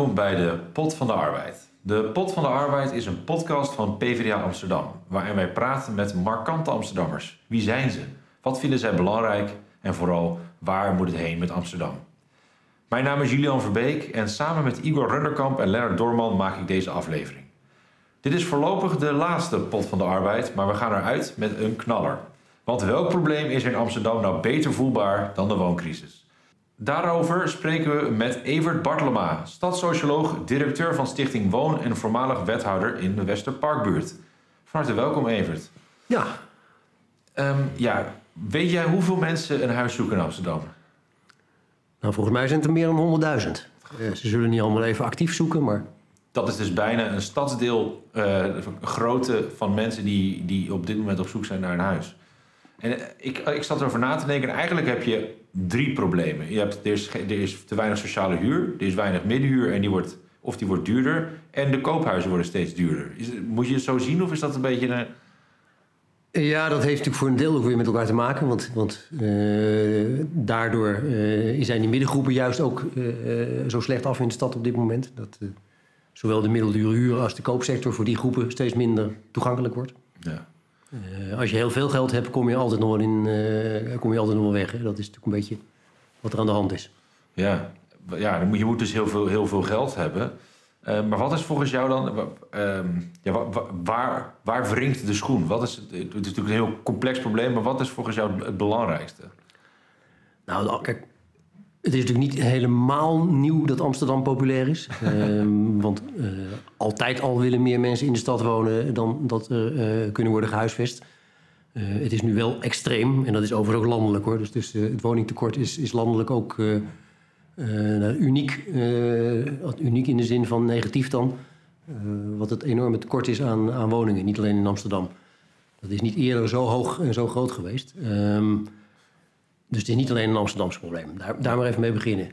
welkom bij de Pot van de Arbeid. De Pot van de Arbeid is een podcast van PvdA Amsterdam, waarin wij praten met markante Amsterdammers. Wie zijn ze? Wat vinden zij belangrijk? En vooral, waar moet het heen met Amsterdam? Mijn naam is Julian Verbeek en samen met Igor Runderkamp en Lennart Dorman maak ik deze aflevering. Dit is voorlopig de laatste Pot van de Arbeid, maar we gaan eruit met een knaller. Want welk probleem is in Amsterdam nou beter voelbaar dan de wooncrisis? Daarover spreken we met Evert Bartelema, stadssocioloog, directeur van Stichting Woon en voormalig wethouder in de Westerparkbuurt. Van harte welkom, Evert. Ja. Ehm, ja, weet jij hoeveel mensen een huis zoeken in Amsterdam? Nou, volgens mij zijn het er meer dan 100.000. Uh, ze zullen niet allemaal even actief zoeken, maar... Dat is dus bijna een stadsdeel uh, grootte van mensen die, die op dit moment op zoek zijn naar een huis. En eh, ik, ik zat erover na te denken. Eigenlijk heb je drie problemen. Je hebt, er, is, er is te weinig sociale huur, er is weinig middenhuur en die wordt, of die wordt duurder. En de koophuizen worden steeds duurder. Is, moet je het zo zien of is dat een beetje een... Ja, dat heeft natuurlijk voor een deel ook weer met elkaar te maken. Want, want uh, daardoor uh, zijn die middengroepen juist ook uh, zo slecht af in de stad op dit moment. Dat zowel de middeldure huur als de koopsector voor die groepen steeds minder toegankelijk wordt. Ja. Uh, als je heel veel geld hebt, kom je altijd nog wel, in, uh, kom je altijd nog wel weg. Hè? Dat is natuurlijk een beetje wat er aan de hand is. Ja, ja je moet dus heel veel, heel veel geld hebben. Uh, maar wat is volgens jou dan... Ehm, ja, waar, waar wringt de schoen? Wat is, het is natuurlijk een heel complex probleem... maar wat is volgens jou het belangrijkste? Nou, kijk, het is natuurlijk niet helemaal nieuw dat Amsterdam populair is. um, want uh, altijd al willen meer mensen in de stad wonen dan dat er uh, kunnen worden gehuisvest. Uh, het is nu wel extreem en dat is overigens ook landelijk hoor. Dus, dus het woningtekort is, is landelijk ook nou, uniek. uniek in de zin van negatief dan. wat het enorme tekort is aan, aan woningen, niet alleen in Amsterdam. Dat is niet eerder zo hoog en zo groot geweest. Um, dus het is niet alleen een Amsterdamse probleem. Daar, daar maar even mee beginnen.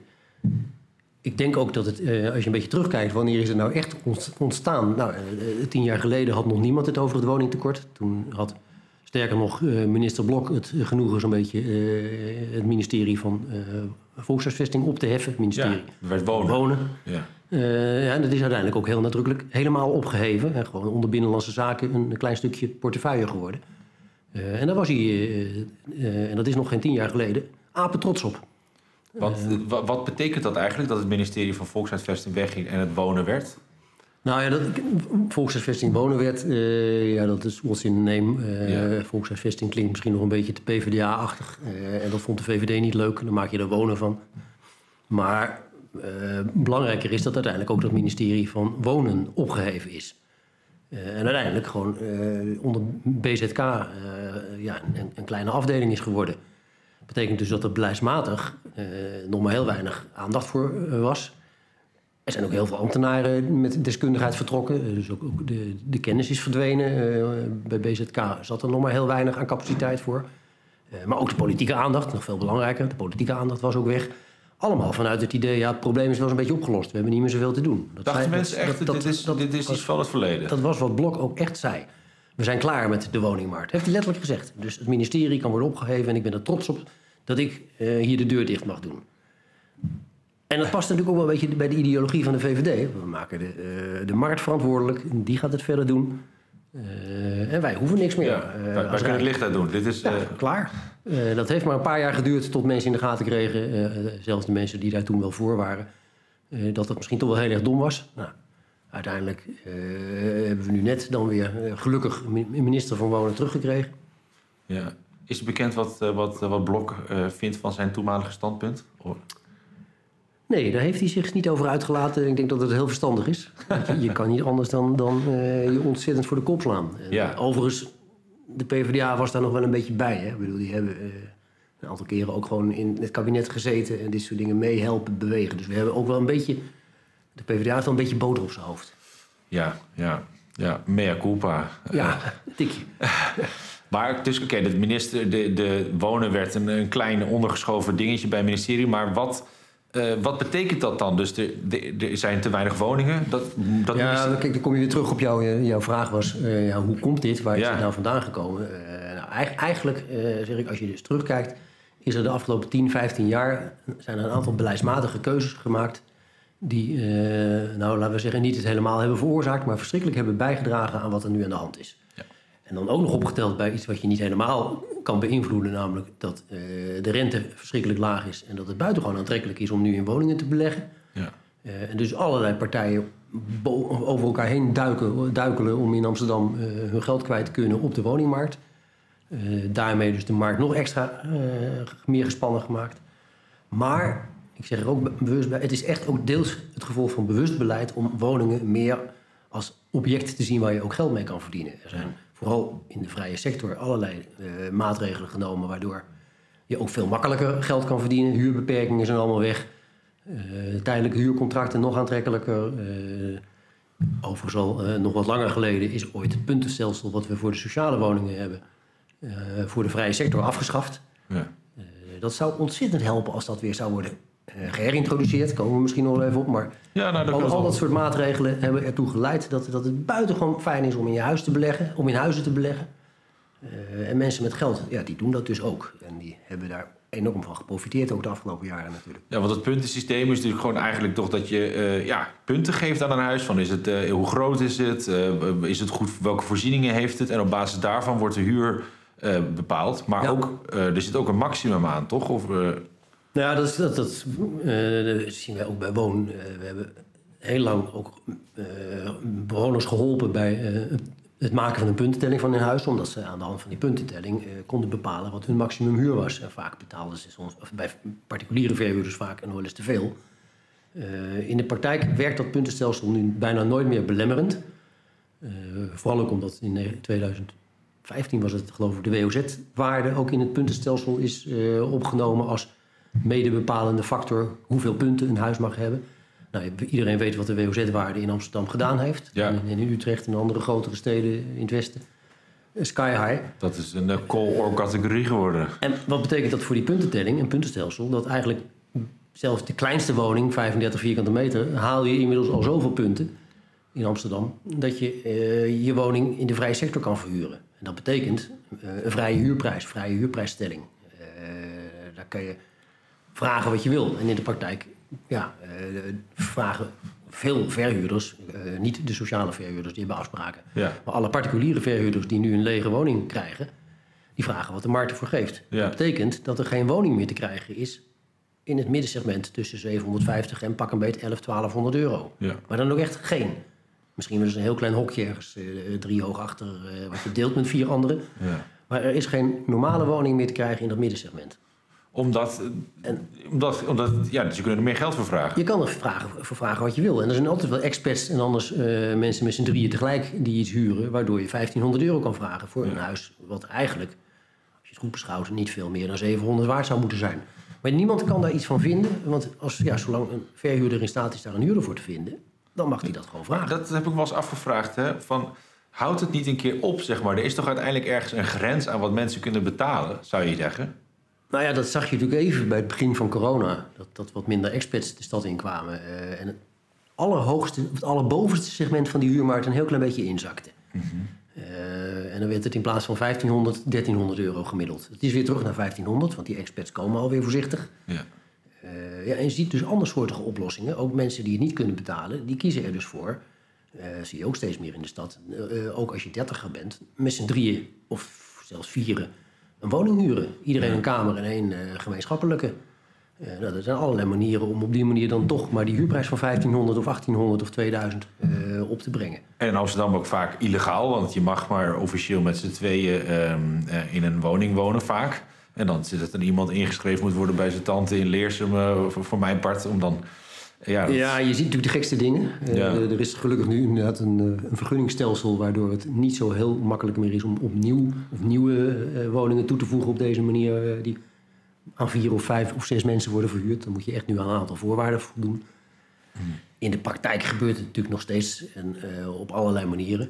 Ik denk ook dat het, uh, als je een beetje terugkijkt, wanneer is het nou echt ontstaan? Nou, uh, tien jaar geleden had nog niemand het over het woningtekort. Toen had sterker nog uh, minister Blok het genoegen zo'n beetje het ministerie van Volkshuisvesting op te heffen. Het ministerie ja, werd wonen. wonen. Ja. ja, en dat is uiteindelijk ook heel nadrukkelijk helemaal opgeheven. En gewoon onder Binnenlandse Zaken een klein stukje portefeuille geworden. Uh, en daar was hij, uh, uh, en dat is nog geen tien jaar geleden, apen trots op. Wat, wat betekent dat eigenlijk, dat het ministerie van Volkshuisvesting wegging en het wonen werd? Nou ja, dat, volkshuisvesting wonen werd, ja, dat is what's in the name. Ja. Volkshuisvesting klinkt misschien nog een beetje te PvdA-achtig. en dat vond de VVD niet leuk, dan maak je er wonen van. Maar belangrijker is dat uiteindelijk ook dat ministerie van Wonen opgeheven is. Uh, en uiteindelijk gewoon uh, onder BZK uh, ja, een, een, kleine afdeling is geworden. Dat betekent dus dat er beleidsmatig nog maar heel weinig aandacht voor was. Er zijn ook heel veel ambtenaren met deskundigheid vertrokken. Dus ook, ook de, de, kennis is verdwenen. bij BZK zat er nog maar heel weinig aan capaciteit voor. maar ook de politieke aandacht, nog veel belangrijker. De politieke aandacht was ook weg. Allemaal vanuit het idee, ja, het probleem is wel eens een beetje opgelost. We hebben niet meer zoveel te doen. Dat Dachten mensen echt, dat, dit, is, dat, dit is iets van het verleden? Dat was wat Blok ook echt zei. We zijn klaar met de woningmarkt. heeft hij letterlijk gezegd. Dus het ministerie kan worden opgeheven en ik ben er trots op dat ik uh, hier de deur dicht mag doen. En dat past natuurlijk ook wel een beetje bij de ideologie van de VVD. We maken de, uh, de markt verantwoordelijk, die gaat het verder doen. Uh, en wij hoeven niks meer. Ja, wij, wij kunnen het licht uit doen. Dit is, ja, klaar. Uh, dat heeft maar een paar jaar geduurd tot mensen in de gaten kregen, uh, zelfs de mensen die daar toen wel voor waren, uh, dat dat misschien toch wel heel erg dom was. Nou, uiteindelijk hebben we nu net dan weer gelukkig een minister van Wonen teruggekregen. Ja. Is het bekend wat, wat, wat Blok vindt van zijn toenmalige standpunt? Oh. Nee, daar heeft hij zich niet over uitgelaten. Ik denk dat het heel verstandig is. je, je, kan niet anders dan, dan je ontzettend voor de kop slaan. Ja. Overigens de PvdA was daar nog wel een beetje bij. Hè? Ik bedoel, die hebben uh, een aantal keren ook gewoon in het kabinet gezeten en dit soort dingen meehelpen bewegen. Dus we hebben ook wel een beetje. De PvdA heeft wel een beetje boter op zijn hoofd. Ja, ja, ja. Mea culpa. Ja, tikje. maar dus, oké, okay, de minister, de, de wonen werd een, een klein ondergeschoven dingetje bij het ministerie. Maar wat uh, wat betekent dat dan? Dus er, er zijn te weinig woningen? Dat, dat ja, is... kijk, dan kom je weer terug op jou, jouw vraag was... Uh, ja, hoe komt dit? Waar is ja. het nou vandaan gekomen? Uh, nou, eigenlijk, zeg ik, als je dus terugkijkt... is er de afgelopen 10, 15 jaar... zijn er een aantal beleidsmatige keuzes gemaakt... die, eh, nou laten we zeggen, niet het helemaal hebben veroorzaakt, maar verschrikkelijk hebben bijgedragen aan wat er nu aan de hand is. En dan ook nog opgeteld bij iets wat je niet helemaal kan beïnvloeden, namelijk dat eh, de rente verschrikkelijk laag is en dat het buitengewoon aantrekkelijk is om nu in woningen te beleggen. Ja. Eh, en dus allerlei partijen over elkaar heen duiken, duikelen om in Amsterdam eh, hun geld kwijt te kunnen op de woningmarkt. Daarmee dus de markt nog extra meer gespannen gemaakt. Maar, ik zeg er ook be- bewust bij, het is echt ook deels het gevolg van bewust beleid om woningen meer als object te zien waar je ook geld mee kan verdienen. Er zijn vooral in de vrije sector allerlei eh, maatregelen genomen waardoor je ook veel makkelijker geld kan verdienen. Huurbeperkingen zijn allemaal weg. Eh, tijdelijke huurcontracten nog aantrekkelijker. Eh, overigens al nog wat langer geleden is ooit het puntenstelsel wat we voor de sociale woningen hebben, voor de vrije sector afgeschaft. Ja. Dat zou ontzettend helpen als dat weer zou worden geherintroduceerd. Komen we misschien nog wel even op. Maar Ja, nou, dat al, dat soort maatregelen hebben ertoe geleid dat, dat het buitengewoon fijn is om in je huis te beleggen, om in huizen te beleggen. Eh, en mensen met geld, ja, die doen dat dus ook. En die hebben daar enorm van geprofiteerd, ook de afgelopen jaren natuurlijk. Ja, want het puntensysteem is natuurlijk gewoon eigenlijk toch dat je eh, ja, punten geeft aan een huis. Van is het, eh, hoe groot is het? Eh, is het goed? Welke voorzieningen heeft het? En op basis daarvan wordt de huur eh, bepaald. Maar Ja. ook, eh, er zit ook een maximum aan, toch? Of, eh, Nou ja, dat, eh, dat zien wij ook bij Woon. Eh, we hebben heel lang ook eh, bewoners geholpen bij het maken van een puntentelling van hun huis. Omdat ze aan de hand van die puntentelling konden bepalen wat hun maximumhuur was. En vaak betaalden ze soms, of bij particuliere verhuurders vaak nog wel eens te veel. In de praktijk werkt dat puntenstelsel nu bijna nooit meer belemmerend. Vooral ook omdat in 2015 was het geloof ik de WOZ-waarde ook in het puntenstelsel is opgenomen als medebepalende factor hoeveel punten een huis mag hebben. Nou, iedereen weet wat de WOZ-waarde in Amsterdam gedaan heeft. Ja. En in Utrecht en andere grotere steden in het westen. Sky high. dat is een eh, call-or categorie geworden. En wat betekent dat voor die puntentelling, een puntenstelsel? Dat eigenlijk zelfs de kleinste woning, 35 vierkante meter, haal je inmiddels al zoveel punten in Amsterdam, dat je eh, je woning in de vrije sector kan verhuren. En dat betekent eh, een vrije huurprijs, vrije huurprijsstelling. Daar kan je vragen wat je wil. En in de praktijk ja, eh, vragen veel verhuurders, eh, niet de sociale verhuurders, die hebben afspraken. Ja. Maar alle particuliere verhuurders die nu een lege woning krijgen, die vragen wat de markt ervoor geeft. Ja. Dat betekent dat er geen woning meer te krijgen is in het middensegment tussen 750 en pak een beet 11, 1200 euro. Ja. Maar dan ook echt geen. Misschien wel eens een heel klein hokje ergens, eh, drie hoog achter, wat je deelt met vier anderen. Ja. Maar er is geen normale woning meer te krijgen in dat middensegment. Omdat, eh, omdat, omdat ja, dus je kunt er meer geld voor vragen. Je kan er vragen, voor vragen wat je wil. En er zijn altijd wel experts en anders eh, mensen met z'n drieën tegelijk die iets huren, waardoor je 1500 euro kan vragen voor een huis wat eigenlijk, als je het goed beschouwt, niet veel meer dan 700 waard zou moeten zijn. Maar niemand kan daar iets van vinden, want als, ja, zolang een verhuurder in staat is daar een huurder voor te vinden, dan mag hij dat gewoon vragen. Dat heb ik wel eens afgevraagd. Hè? Van, houdt het niet een keer op, zeg maar? Er is toch uiteindelijk ergens een grens aan wat mensen kunnen betalen, zou je zeggen? Nou ja, dat zag je natuurlijk even bij het begin van corona. Dat, dat wat minder expats de stad inkwamen. eh en het allerhoogste, het allerbovenste segment van die huurmarkt een heel klein beetje inzakte. Eh, en dan werd het in plaats van 1500, 1300 euro gemiddeld. Het is weer terug naar 1500, want die expats komen alweer voorzichtig. Ja. Eh, ja, en je ziet dus andersoortige oplossingen. Ook mensen die het niet kunnen betalen, die kiezen er dus voor. zie je ook steeds meer in de stad. ook als je dertiger bent, met z'n drieën of zelfs vieren een woning huren. Iedereen een kamer en één eh, gemeenschappelijke. Nou, er zijn allerlei manieren om op die manier dan toch maar die huurprijs van 1500 of 1800 of 2000 eh, op te brengen. En in Amsterdam ook vaak illegaal, want je mag maar officieel met z'n tweeën ehm, eh, in een woning wonen vaak. En dan zit er iemand ingeschreven moet worden bij zijn tante in Leersum, voor, voor mijn part, om dan... eh, ja, dat- Ja, je ziet natuurlijk de gekste dingen. Eh, Ja. er is gelukkig nu inderdaad een, eh, een vergunningstelsel... waardoor het niet zo heel makkelijk meer is om opnieuw of nieuwe eh, woningen toe te voegen op deze manier... eh, die aan vier of vijf of zes mensen worden verhuurd. Dan moet je echt nu aan een aantal voorwaarden voldoen. In de praktijk gebeurt het natuurlijk nog steeds en, eh, op allerlei manieren.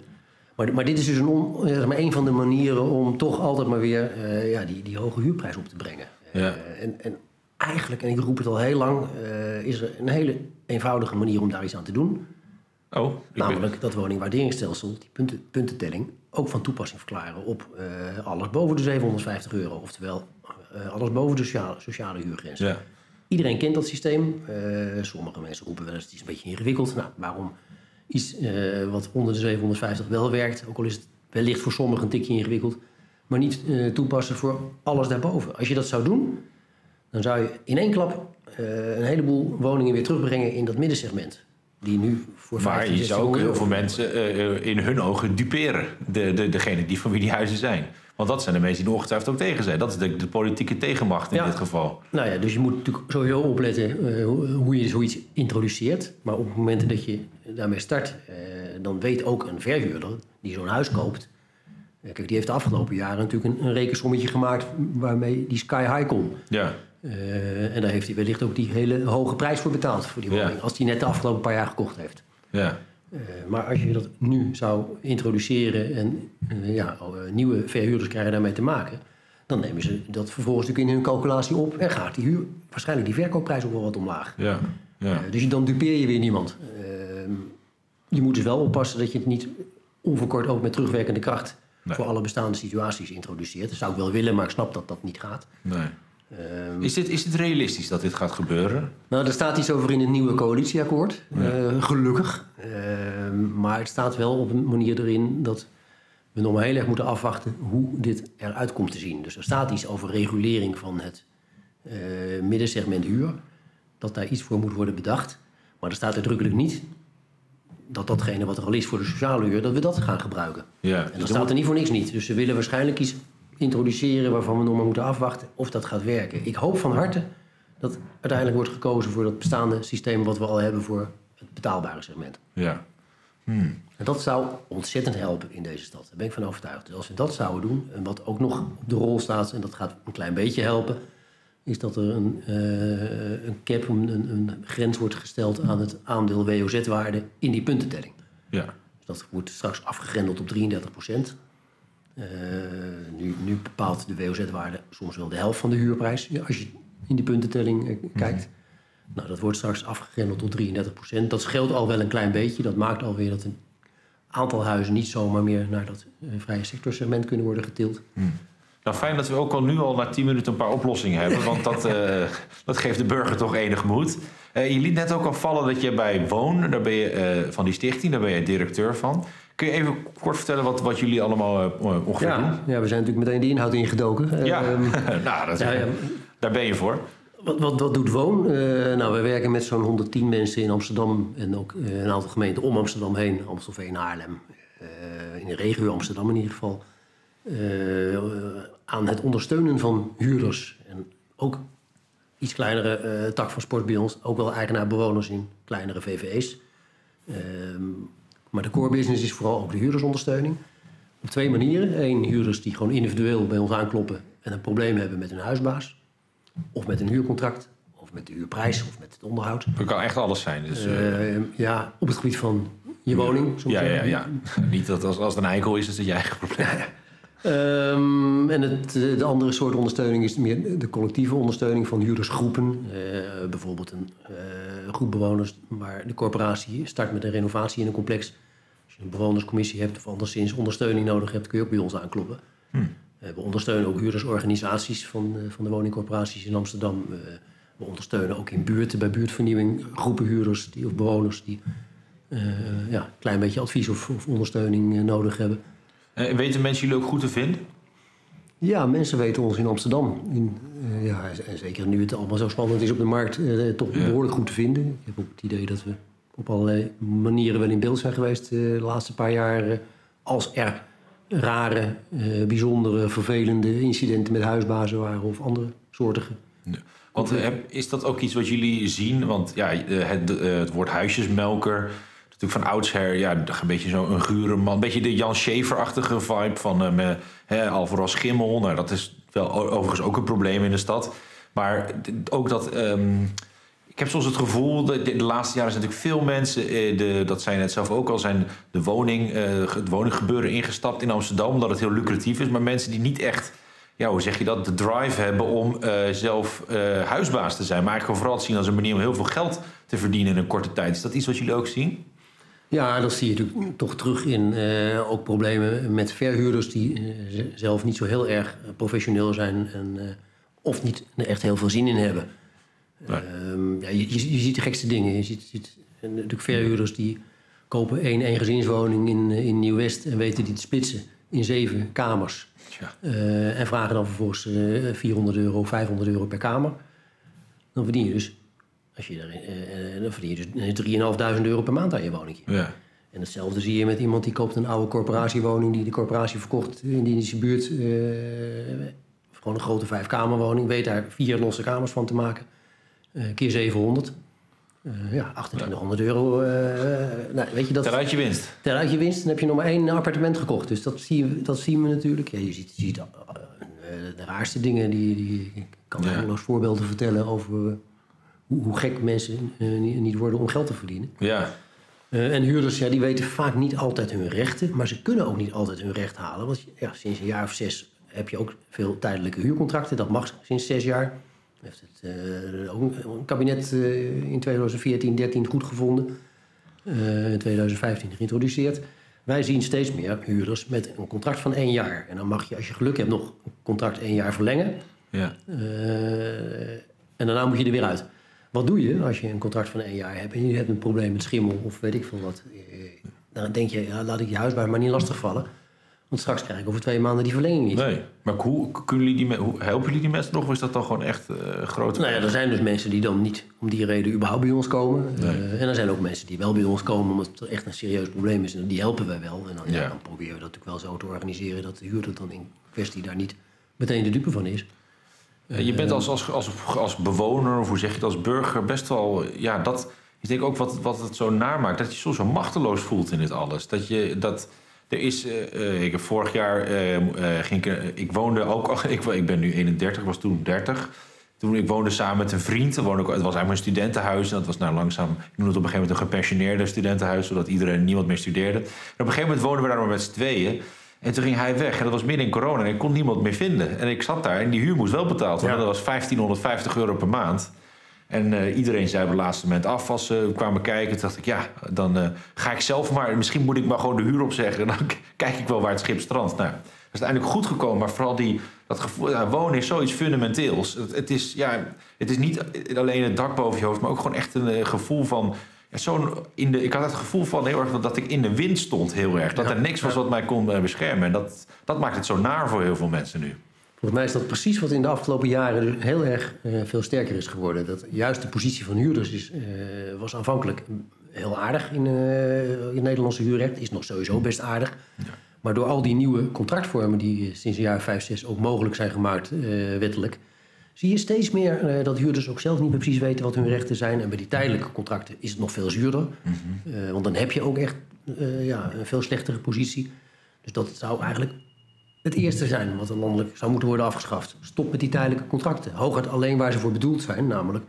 Maar, maar dit is dus een, on- eh, zeg maar een van de manieren om toch altijd maar weer eh, ja, die, die hoge huurprijs op te brengen. Ja. Eh, en, en eigenlijk, en ik roep het al heel lang, eh, is er een hele eenvoudige manier om daar iets aan te doen. Oh, Namelijk dat woningwaarderingsstelsel, die punten, puntentelling, ook van toepassing verklaren op eh, alles boven de 750 euro. Oftewel, eh, alles boven de sociale, sociale huurgrens. Ja. Iedereen kent dat systeem. Sommige mensen roepen wel eens het is een beetje ingewikkeld. Nou, waarom iets wat onder de 750 wel werkt, ook al is het wellicht voor sommigen een tikje ingewikkeld, maar niet toepassen voor alles daarboven. Als je dat zou doen, dan zou je in één klap eh, een heleboel woningen weer terugbrengen in dat middensegment. Die nu voor Maar 15, je zou ook 1600 heel veel mensen eh, eh, in hun ogen duperen. De, de, degene die van wie die huizen zijn. Want dat zijn de mensen die er ongetwijfeld ook tegen zijn. Dat is de, de politieke tegenmacht in Ja. dit geval. Nou ja, dus je moet natuurlijk sowieso opletten hoe- je zoiets introduceert. Maar op het moment dat je daarmee start, dan weet ook een verhuurder die zo'n huis koopt. kijk, die heeft de afgelopen jaren natuurlijk een, een rekensommetje gemaakt waarmee die sky high kon. Ja, Eh, en daar heeft hij wellicht ook die hele hoge prijs voor betaald voor die Ja. woning. Als hij net de afgelopen paar jaar gekocht heeft. ja. Eh, maar als je dat nu zou introduceren en eh, ja, nieuwe verhuurders krijgen daarmee te maken, dan nemen ze dat vervolgens natuurlijk in hun calculatie op en gaat die huur, waarschijnlijk die verkoopprijs ook wel wat omlaag. ja, ja. Dus dan dupeer je weer niemand. Eh, je moet dus wel oppassen dat je het niet onverkort ook met terugwerkende kracht Nee. voor alle bestaande situaties introduceert. Dat zou ik wel willen, maar ik snap dat dat niet gaat. Nee. Ehm, Is, dit, is dit realistisch dat dit gaat gebeuren? nou, er staat iets over in het nieuwe coalitieakkoord. Eh, gelukkig. Eh, maar het staat wel op een manier erin dat we nog maar heel erg moeten afwachten hoe dit eruit komt te zien. Dus er staat iets over regulering van het eh, middensegment huur. Dat daar iets voor moet worden bedacht. Maar er staat uitdrukkelijk niet dat datgene wat er al is voor de sociale huur, dat we dat gaan gebruiken. Ja. En Dus dat staat er niet voor niks niet. Dus ze willen waarschijnlijk iets introduceren waarvan we nog maar moeten afwachten of dat gaat werken. Ik hoop van harte dat uiteindelijk wordt gekozen voor dat bestaande systeem wat we al hebben voor het betaalbare segment. ja. En dat zou ontzettend helpen in deze stad. Daar ben ik van overtuigd. Dus als we dat zouden doen, en wat ook nog op de rol staat, en dat gaat een klein beetje helpen, is dat er een, eh, een cap, een, een, een grens wordt gesteld aan het aandeel WOZ-waarde in die puntentelling. ja. Dus dat wordt straks afgegrendeld op 33 procent. Nu, nu bepaalt de WOZ-waarde soms wel de helft van de huurprijs, als je in die puntentelling eh, kijkt. Nou, dat wordt straks afgegrendeld tot 33 procent. Dat scheelt al wel een klein beetje. Dat maakt alweer dat een aantal huizen niet zomaar meer naar dat eh, vrije sectorsegment kunnen worden getild. Nou, fijn dat we ook al nu al na 10 minuten een paar oplossingen hebben. Want dat, eh, dat geeft de burger toch enig moed. Eh, je liet net ook al vallen dat je bij Woon, daar ben je, eh, van die stichting, daar ben je directeur van. Kun je even kort vertellen wat, wat jullie allemaal eh, ongeveer doen? Ja, we zijn natuurlijk meteen de inhoud ingedoken. Ja, Ehm, nou, dat, ja, ja. daar ben je voor. Wat, wat, wat doet Woon? Eh, nou, we werken met zo'n 110 mensen in Amsterdam en ook eh, een aantal gemeenten om Amsterdam heen. Amstelveen, Haarlem, eh, in de regio Amsterdam in ieder geval. eh, aan het ondersteunen van huurders. En ook iets kleinere eh, tak van sport bij ons. Ook wel eigenaar-bewoners in kleinere VVE's. Ehm, maar de core business is vooral ook de huurdersondersteuning. Op twee manieren. Eén, huurders die gewoon individueel bij ons aankloppen en een probleem hebben met hun huisbaas. Of met een huurcontract, of met de huurprijs, of met het onderhoud. Dat kan echt alles zijn. Dus, eh, Eh, ja, op het gebied van je woning. soms ja, ja, ja. Niet dat als, als het een eikel is, is het je eigen probleem. Ehm, en het, de andere soort ondersteuning is meer de collectieve ondersteuning van huurdersgroepen. Eh, bijvoorbeeld een eh, groep bewoners waar de corporatie start met een renovatie in een complex. Als je een bewonerscommissie hebt of anderszins ondersteuning nodig hebt, kun je ook bij ons aankloppen. Eh, we ondersteunen ook huurdersorganisaties van, van de woningcorporaties in Amsterdam. We ondersteunen ook in buurten, bij buurtvernieuwing, groepen huurders die, of bewoners die ja, een klein beetje advies of, of ondersteuning nodig hebben. Eh, weten mensen jullie ook goed te vinden? Ja, mensen weten ons in Amsterdam. In, eh, ja, en zeker nu het allemaal zo spannend is op de markt, eh, toch Ja. behoorlijk goed te vinden. Ik heb ook het idee dat we op allerlei manieren wel in beeld zijn geweest de laatste paar jaar. eh, als er rare, bijzondere, vervelende incidenten met huisbazen waren of andere soortige. Want is dat ook iets wat jullie zien? Want ja, het, het woord huisjesmelker, natuurlijk van oudsher, ja, een beetje zo'n gure man. Een beetje de Jan Schaefer-achtige vibe van eh, me- hè, Alvaro Schimmel. Nou, dat is wel overigens ook een probleem in de stad. Maar ook dat... ehm, ik heb soms het gevoel, dat de, laatste jaren zijn natuurlijk veel mensen, eh, de, dat zei je net zelf ook al, zijn de woning, eh, het woninggebeuren ingestapt in Amsterdam, omdat het heel lucratief is. Maar mensen die niet echt, ja, hoe zeg je dat, de drive hebben om eh, zelf eh, huisbaas te zijn. Maar eigenlijk vooral het zien als een manier om heel veel geld te verdienen in een korte tijd. Is dat iets wat jullie ook zien? Ja, dat zie je natuurlijk toch terug in eh, ook problemen met verhuurders die eh, zelf niet zo heel erg professioneel zijn en, eh, of niet er echt heel veel zin in hebben. Nee. Ehm, ja, je, je, ziet de gekste dingen. Je ziet, ziet natuurlijk verhuurders die kopen één eengezinswoning in, eh, in Nieuw-West... en weten die te splitsen in zeven kamers. Ja. En vragen dan vervolgens eh, 400 euro, 500 euro per kamer. Dan verdien je dus, als je daar, eh, eh, dan verdien je dus 3.500 euro per maand aan je woningje. Ja. En hetzelfde zie je met iemand die koopt een oude corporatiewoning... die de corporatie verkocht in die buurt. eh, gewoon een grote vijfkamerwoning. Weet daar vier losse kamers van te maken. Eh, keer 700. Eh, ja, 2800 euro. eh, nou, weet je, dat, Tel uit je winst. Ter uit je winst, dan heb je nog maar één appartement gekocht. Dus dat, zie je, dat zien we natuurlijk. Ja, je ziet, je ziet eh, de raarste dingen. Die, die, ik kan Ja. eindeloos voorbeelden vertellen over eh, hoe, hoe gek mensen eh, niet, worden om geld te verdienen. Ja. Eh, en huurders, ja, die weten vaak niet altijd hun rechten. Maar ze kunnen ook niet altijd hun recht halen. Want ja, sinds een jaar of zes heb je ook veel tijdelijke huurcontracten. Dat mag sinds zes jaar. Heeft het ook een kabinet in 2014, 13 goed gevonden. In 2015 geïntroduceerd. Wij zien steeds meer huurders met een contract van één jaar. En dan mag je, als je geluk hebt, nog een contract één jaar verlengen. Ja. En daarna moet je er weer uit. Wat doe je als je een contract van één jaar hebt en je hebt een probleem met schimmel of weet ik veel wat? Eh, Dan denk je, ja, laat ik je huisbaar maar niet lastigvallen. Want straks krijg ik over twee maanden die verlenging niet. Nee. Maar hoe, kunnen jullie die, me- hoe helpen jullie die mensen nog? Of is dat dan gewoon echt eh grote... Nou ja, er zijn dus mensen die dan niet om die reden überhaupt bij ons komen. Nee. Eh, en er zijn ook mensen die wel bij ons komen omdat het echt een serieus probleem is. En die helpen wij wel. En dan, ja, Ja. dan proberen we dat natuurlijk wel zo te organiseren dat de huurder dan in kwestie daar niet meteen de dupe van is. Eh, Je bent als, als, als, als bewoner, of hoe zeg je het, als burger best wel... Ja, dat is denk ik ook wat, wat het zo namaakt. Dat je soms zo machteloos voelt in dit alles. Dat je... Dat, er is, eh, eh, ik heb vorig jaar eh, eh, ging ik, eh, ik woonde ook ik, ik ben nu 31, was toen 30. Toen ik woonde samen met een vriend, woonde ik, het was eigenlijk een studentenhuis. En dat was nou langzaam, ik noemde het op een gegeven moment een gepensioneerde studentenhuis, zodat iedereen, niemand meer studeerde. En op een gegeven moment woonden we daar maar met z'n tweeën. En toen ging hij weg en dat was midden in corona en ik kon niemand meer vinden. En ik zat daar en die huur moest wel betaald worden. Ja. Dat was 1550 euro per maand. En eh, iedereen zei op het laatste moment af als ze kwamen kijken. Toen dacht ik, ja, dan eh, ga ik zelf maar... Misschien moet ik maar gewoon de huur opzeggen. En dan kijk ik wel waar het schip strandt. Nou, dat is uiteindelijk goed gekomen. Maar vooral die, dat gevoel... Ja, wonen is zoiets fundamenteels. Het, het, is, ja, het is niet alleen het dak boven je hoofd... maar ook gewoon echt een eh, gevoel van... Zo'n in de, ik had het gevoel van heel erg dat ik in de wind stond heel erg. Dat Ja, er niks was ja. wat mij kon eh, beschermen. En dat, dat maakt het zo naar voor heel veel mensen nu. Volgens mij is dat precies wat in de afgelopen jaren dus heel erg eh, veel sterker is geworden. Dat juist de positie van huurders is, eh, was aanvankelijk heel aardig in, eh, in het Nederlandse huurrecht. Is nog sowieso best aardig. Maar door al die nieuwe contractvormen die sinds een jaar 5, 6 ook mogelijk zijn gemaakt wettelijk... zie je steeds meer eh, dat huurders ook zelf niet meer precies weten wat hun rechten zijn. En bij die tijdelijke contracten is het nog veel zuurder. Eh, want dan heb je ook echt eh, ja, een veel slechtere positie. Dus dat zou eigenlijk het eerste zijn wat er landelijk zou moeten worden afgeschaft. Stop met die tijdelijke contracten. Hooguit alleen waar ze voor bedoeld zijn, namelijk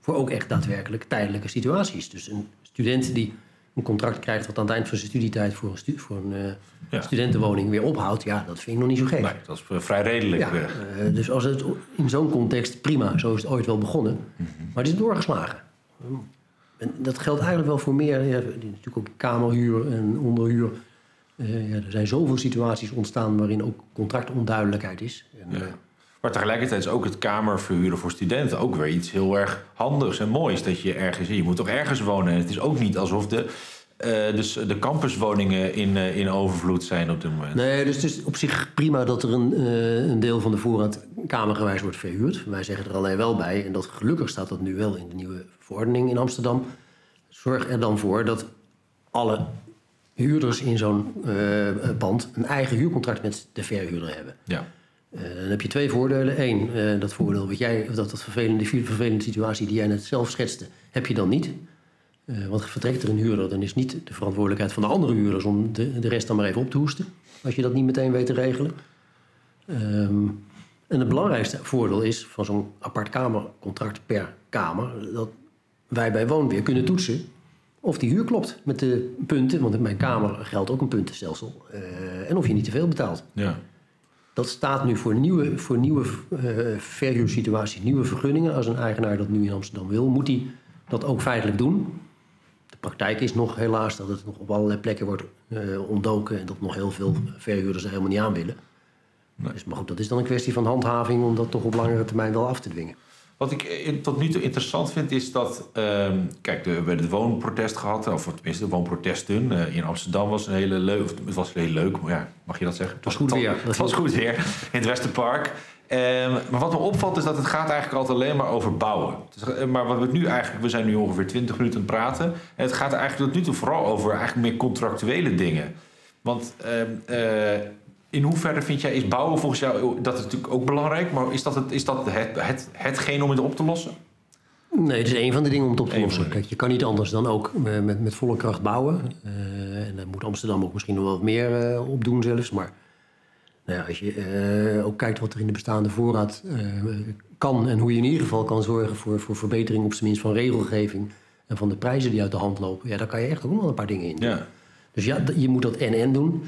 voor ook echt daadwerkelijk tijdelijke situaties. Dus een student die een contract krijgt wat aan het eind van zijn studietijd voor een, stu- voor een eh, Ja. studentenwoning weer ophoudt, ja, dat vind ik nog niet zo gek. Nee, dat is eh, vrij redelijk. Ja, eh. dus als het in zo'n context prima, zo is het ooit wel begonnen. Maar het is doorgeslagen. En dat geldt eigenlijk wel voor meer, ja, natuurlijk ook kamerhuur en onderhuur. Ja, er zijn zoveel situaties ontstaan waarin ook contractonduidelijkheid is. En, Maar tegelijkertijd is ook het kamerverhuren voor studenten ook weer iets heel erg handigs en moois. Dat je ergens, je moet toch ergens wonen. En het is ook niet alsof de, eh, dus de campuswoningen in, eh, in overvloed zijn op dit moment. Nee, dus het is op zich prima dat er een, eh, een deel van de voorraad kamergewijs wordt verhuurd. Wij zeggen er alleen wel bij, en dat gelukkig staat dat nu wel in de nieuwe verordening in Amsterdam. Zorg er dan voor dat alle huurders in zo'n pand een eigen huurcontract met de verhuurder hebben. Ja. Eh, dan heb je twee voordelen. Eén, eh, dat voordeel wat jij, dat, dat vervelende, vervelende situatie die jij net zelf schetste, heb je dan niet. Eh, want vertrekt er een huurder, dan is niet de verantwoordelijkheid van de andere huurders om de, de rest dan maar even op te hoesten. Als je dat niet meteen weet te regelen. Ehm, en het belangrijkste voordeel is van zo'n apart kamercontract per kamer, dat wij bij Woonweer kunnen toetsen of die huur klopt met de punten. Want in mijn kamer geldt ook een puntenstelsel. en of je niet te veel betaalt. ja. Dat staat nu voor nieuwe, voor nieuwe eh, verhuursituaties, nieuwe vergunningen. Als een eigenaar dat nu in Amsterdam wil, moet hij dat ook feitelijk doen. De praktijk is nog helaas dat het nog op allerlei plekken wordt eh, ontdoken... en dat nog heel veel verhuurders er helemaal niet aan willen. Nee. Dus, maar goed, dat is dan een kwestie van handhaving... om dat toch op langere termijn wel af te dwingen. Wat ik eh, tot nu toe interessant vind is dat... ehm, kijk, de, we hebben het woonprotest gehad. Of tenminste, de woonprotesten. Eh, in Amsterdam was een hele leuk... Het was heel leuk, maar ja, mag je dat zeggen? Het was goed weer. Het was goed weer in het Westerpark. Ehm, maar wat me opvalt is dat het gaat eigenlijk altijd alleen maar over bouwen. Is- eh, maar wat we nu eigenlijk... We zijn nu ongeveer 20 minuten aan het praten. En het gaat eigenlijk tot nu toe vooral over eigenlijk meer contractuele dingen. Want ehm, eh, in hoeverre vind jij, is bouwen volgens jou, dat is natuurlijk ook belangrijk, maar is dat, het, is dat het, het, hetgeen om het op te lossen? Nee, het is een van de dingen om het op te lossen. Kijk, je kan niet anders dan ook met, met volle kracht bouwen. Eh, en daar moet Amsterdam ook misschien nog wel wat meer eh, op doen zelfs. Maar nou ja, als je eh, ook kijkt wat er in de bestaande voorraad kan... en hoe je in ieder geval kan zorgen voor, voor verbetering... op zijn minst van regelgeving en van de prijzen die uit de hand lopen... ja, daar kan je echt ook nog wel een paar dingen in doen. Ja, Dus ja, je moet dat en-en doen.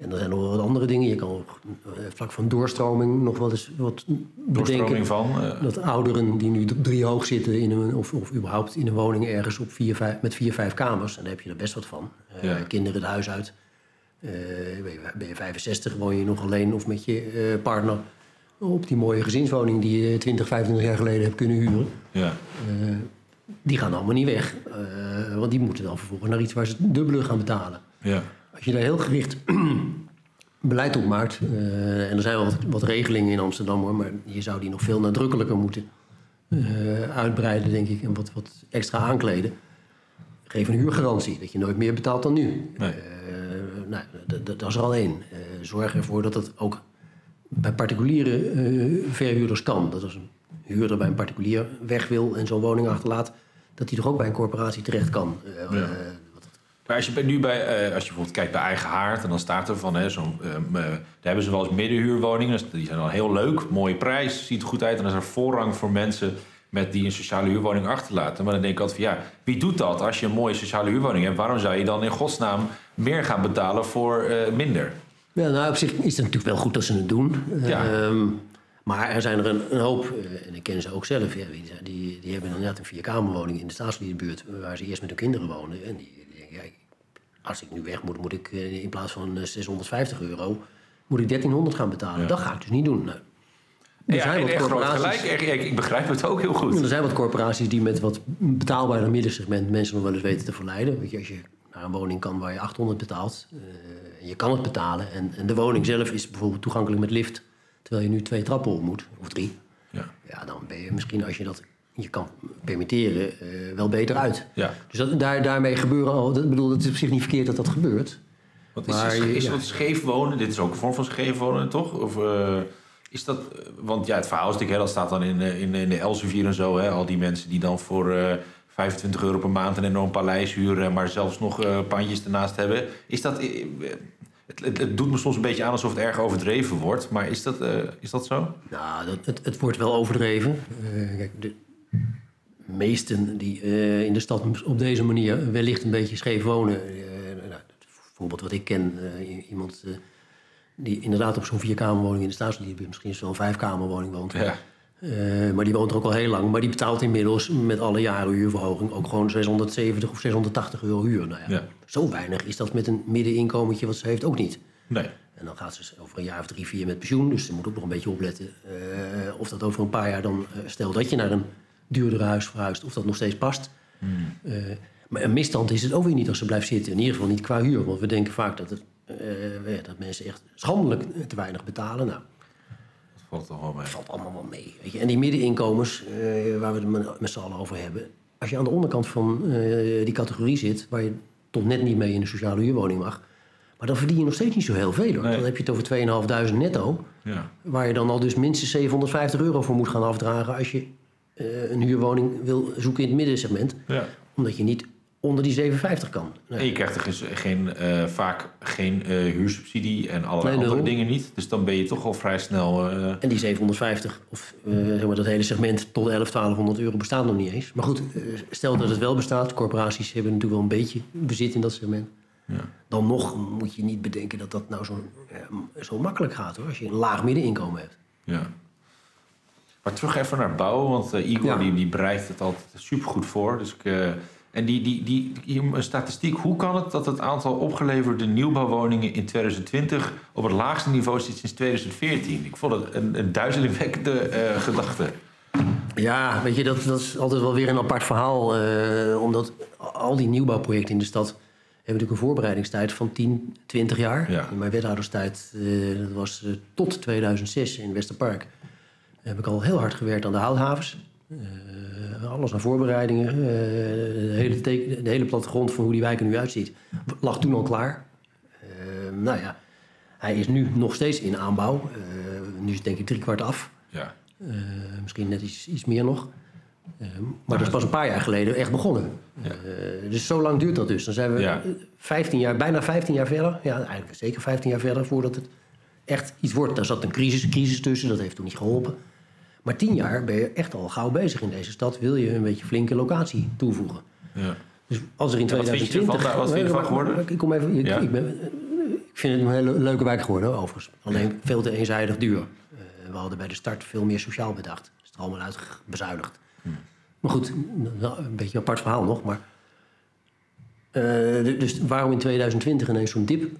En er zijn nog wel wat andere dingen. Je kan op eh, vlak van doorstroming nog wel eens wat bedenken. doorstroming van. eh, Dat ouderen die nu drie hoog zitten in een, of, of überhaupt in een woning ergens op vier, vijf, met vier, vijf kamers, en daar heb je er best wat van. Eh, Ja. Kinderen het huis uit. Eh, ben, je, ben je 65, woon je nog alleen of met je partner op die mooie gezinswoning die je 20, 25 jaar geleden hebt kunnen huren. ja. Die gaan allemaal niet weg. Want die moeten dan vervolgens naar iets waar ze het dubbele gaan betalen. ja. Als je daar heel gericht beleid op maakt, eh, en er zijn wel wat, wat regelingen in Amsterdam hoor, maar je zou die nog veel nadrukkelijker moeten eh, uitbreiden, denk ik, en wat, wat extra aankleden. Geef een huurgarantie, dat je nooit meer betaalt dan nu. Nee. Eh, nou, dat- dat- dat is er al één. Zorg ervoor dat het ook bij particuliere verhuurders kan. Dat als een huurder bij een particulier weg wil en zo'n woning achterlaat, dat hij toch ook bij een corporatie terecht kan. Ja. Eh, Maar als je bij- nu bij, eh, als je bijvoorbeeld kijkt bij eigen haard, en dan staat er van, hè, zo'n, ehm, eh, daar hebben ze wel eens middenhuurwoningen, dus die zijn dan heel leuk, mooie prijs, ziet er goed uit, en dan is er voorrang voor mensen met die een sociale huurwoning achterlaten. Maar dan denk ik altijd van, ja, wie doet dat als je een mooie sociale huurwoning hebt? Waarom zou je dan in godsnaam meer gaan betalen voor eh, minder? Ja, nou, op zich is het natuurlijk wel goed dat ze het doen. Ja. Ehm, maar er zijn er een, een hoop, eh, en ik ken ze ook zelf, ja, die, die, die hebben inderdaad een vierkamerwoning in de staatsliedenbuurt... waar ze eerst met hun kinderen wonen. En die, die denken, ja, ik- als ik nu weg moet, moet ik eh, in plaats van eh, 650 euro... moet ik 1300 gaan betalen. Ja. Dat ga ik dus niet doen. Nou, er ja, zijn wat corporaties- gelijk. Ik, ik begrijp het ook heel goed. er zijn wat corporaties die met wat betaalbaarder middensegment mensen nog wel eens weten te verleiden. Weet je, als je naar een woning kan waar je 800 betaalt, eh, en je kan het betalen. En, en de woning zelf is bijvoorbeeld toegankelijk met lift, terwijl je nu twee trappen op moet, of drie. Ja. Ja, dan ben je misschien, als je dat je kan permitteren, eh, wel beter uit. Ja. Dus dat, daar, daarmee gebeuren al, dat, ik bedoel, het is op zich niet verkeerd dat dat gebeurt. Want is, Maar is, is ja. dat scheef wonen? Dit is ook een vorm van scheef wonen, toch? Of eh, is dat... Want ja, het verhaal is natuurlijk, hè, dat staat dan in, eh, in, in de Elsevier en zo. Hè, al die mensen die dan voor eh 25 euro per maand een enorm paleis huren... maar zelfs nog pandjes ernaast hebben. Is dat... Het, het, het doet me soms een beetje aan alsof het erg overdreven wordt. Maar is dat, is dat zo? Nou, dat, het, het wordt wel overdreven. Kijk, de meesten die eh, in de stad op deze manier wellicht een beetje scheef wonen. eh, nou, het voorbeeld wat ik ken, eh, iemand die inderdaad op zo'n vierkamerwoning in de staatsgebied, misschien zo'n vijfkamerwoning woont. Ja. Maar die woont er ook al heel lang. Maar die betaalt inmiddels met alle jaren huurverhoging ook gewoon 670 of 680 euro huur. Nou ja, Ja. zo weinig is dat met een middeninkomentje wat ze heeft ook niet. Nee. En dan gaat ze over een jaar of drie, vier met pensioen. Dus ze moet ook nog een beetje opletten of dat over een paar jaar dan... stel dat je naar een duurder huis verhuist, of dat nog steeds past. Eh, maar een misstand is het ook weer niet als ze blijft zitten. In ieder geval niet qua huur. Want we denken vaak dat, het, ja, dat mensen echt schandelijk te weinig betalen. Nou, Dat valt toch wel mee. valt allemaal wel mee. Weet je. En die middeninkomens, eh, waar we het met- z'n allen over hebben... als je aan de onderkant van die categorie zit... waar je tot net niet mee in een sociale huurwoning mag... maar dan verdien je nog steeds niet zo heel veel. Hoor. Nee. Dan heb je het over 2.500 netto... Ja. waar je dan al dus minstens 750 euro voor moet gaan afdragen... als je eh, een huurwoning wil zoeken in het middensegment... ja. omdat je niet onder die 750 kan. Nou, En je krijgt er geen, geen, eh, vaak geen eh, huursubsidie en allerlei Nee, andere dingen niet. Dus dan ben je toch al vrij snel... eh, En die 750, of eh, zeg maar dat hele segment tot 11, 1200 euro bestaat nog niet eens. Maar goed, stel dat het wel bestaat. Corporaties hebben natuurlijk wel een beetje bezit in dat segment. Ja. Dan nog moet je niet bedenken dat dat nou zo, zo makkelijk gaat hoor. Als je een laag middeninkomen hebt. Ja. Maar terug even naar bouwen, want eh, Igor Ja. die, die bereidt het altijd supergoed voor. Dus ik, eh, en die, die, die, een statistiek, hoe kan het dat het aantal opgeleverde nieuwbouwwoningen in 2020 op het laagste niveau zit sinds 2014? Ik vond het een, een duizelingwekkende eh, gedachte. Ja, weet je, dat, dat is altijd wel weer een apart verhaal. omdat al die nieuwbouwprojecten in de stad hebben natuurlijk een voorbereidingstijd van 10, 20 jaar. Ja. In mijn wethouderstijd, dat was tot 2006 in Westerpark, heb ik al heel hard gewerkt aan de houthavens. Eh, alles aan voorbereidingen. eh, de, hele teken- de hele plattegrond van hoe die wijk er nu uitziet, lag toen al klaar. Eh, nou ja, hij is nu nog steeds in aanbouw. Nu is het denk ik drie kwart af. Ja. Misschien net iets, iets meer nog. Maar dat is pas een paar jaar geleden echt begonnen. Ja. Dus zo lang duurt dat dus. Dan zijn we Ja. eh, 15 jaar, bijna 15 jaar verder. Ja, eigenlijk zeker 15 jaar verder voordat het echt iets wordt. Daar zat een crisis, crisis tussen, dat heeft toen niet geholpen. Maar 10 jaar ben je echt al gauw bezig in deze stad. Wil je een beetje flinke locatie toevoegen. Ja. Dus als er in Ja, wat vind je 2020... ervan? Wat vind je ervan geworden? Ik, kom even, ik, Ja. ik, ben, ik vind het een hele leuke wijk geworden, overigens. Alleen veel te eenzijdig duur. Eh, we hadden bij de start veel meer sociaal bedacht. Is er allemaal uitbezuinigd. Hmm. Maar goed, nou, een beetje een apart verhaal nog. Maar, eh, dus waarom in 2020 ineens zo'n dip?